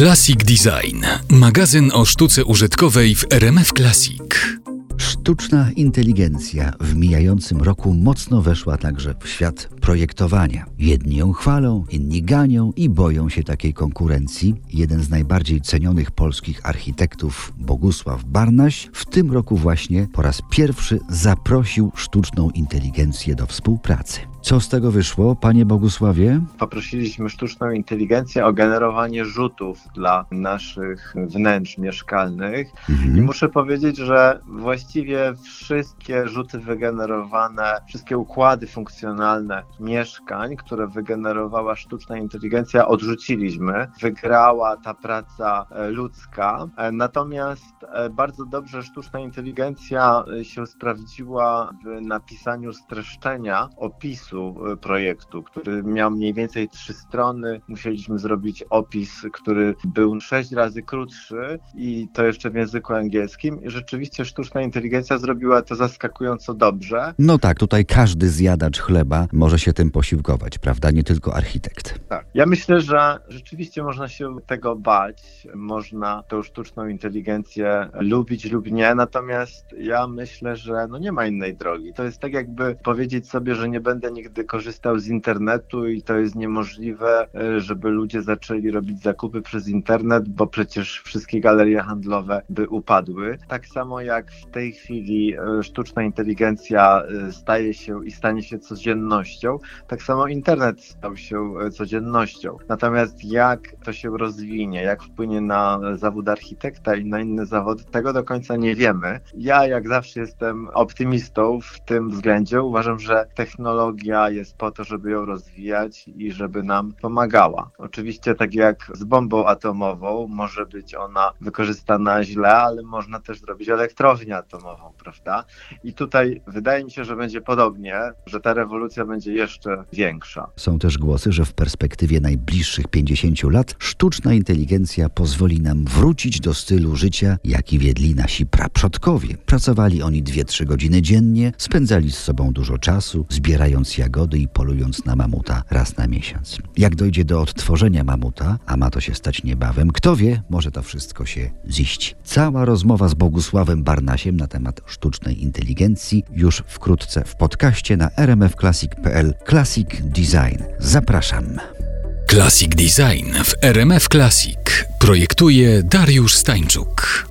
Classic Design. Magazyn o sztuce użytkowej w RMF Classic. Sztuczna inteligencja w mijającym roku mocno weszła także w świat projektowania. Jedni ją chwalą, inni ganią i boją się takiej konkurencji. Jeden z najbardziej cenionych polskich architektów, Bogusław Barnaś, w tym roku właśnie po raz pierwszy zaprosił sztuczną inteligencję do współpracy. Co z tego wyszło, panie Bogusławie? Poprosiliśmy sztuczną inteligencję o generowanie rzutów dla naszych wnętrz mieszkalnych Mhm. i muszę powiedzieć, że właściwie wszystkie rzuty wygenerowane, wszystkie układy funkcjonalne mieszkań, które wygenerowała sztuczna inteligencja, odrzuciliśmy. Wygrała ta praca e, ludzka, E, natomiast e, bardzo dobrze sztuczna inteligencja się sprawdziła w napisaniu streszczenia opisu projektu, który miał mniej więcej trzy strony. Musieliśmy zrobić opis, który był sześć razy krótszy i to jeszcze w języku angielskim. I rzeczywiście sztuczna inteligencja zrobiła to zaskakująco dobrze. No tak, tutaj każdy zjadacz chleba może się tym posiłkować, prawda? Nie tylko architekt. Tak. Ja myślę, że rzeczywiście można się tego bać, można tą sztuczną inteligencję lubić lub nie, natomiast ja myślę, że no nie ma innej drogi. To jest tak jakby powiedzieć sobie, że nie będę nigdy korzystał z internetu i to jest niemożliwe, e, żeby ludzie zaczęli robić zakupy przez internet, bo przecież wszystkie galerie handlowe by upadły. Tak samo jak w tej chwili e, sztuczna inteligencja e, staje się i stanie się codziennością, tak samo internet stał się e, codziennością. Natomiast jak to się rozwinie, jak wpłynie na zawód architekta i na inne zawody, tego do końca nie wiemy. Ja jak zawsze jestem optymistą w tym względzie. Uważam, że technologia jest po to, żeby ją rozwijać i żeby nam pomagała. Oczywiście tak jak z bombą atomową, może być ona wykorzystana źle, ale można też zrobić elektrownię atomową, prawda? I tutaj wydaje mi się, że będzie podobnie, że ta rewolucja będzie jeszcze większa. Są też głosy, że w perspektywie najbliższych 50 lat sztuczna inteligencja pozwoli nam wrócić do stylu życia, jaki wiedli nasi praprzodkowie. Pracowali oni 2-3 godziny dziennie, spędzali z sobą dużo czasu, zbierając jagody i polując na mamuta raz na miesiąc. Jak dojdzie do odtworzenia mamuta, a ma to się stać niebawem, kto wie, może to wszystko się ziść. Cała rozmowa z Bogusławem Barnasiem na temat sztucznej inteligencji już wkrótce w podcaście na rmfclassic.pl Classic Design. Zapraszam. Classic Design w RMF Classic projektuje Dariusz Stańczuk.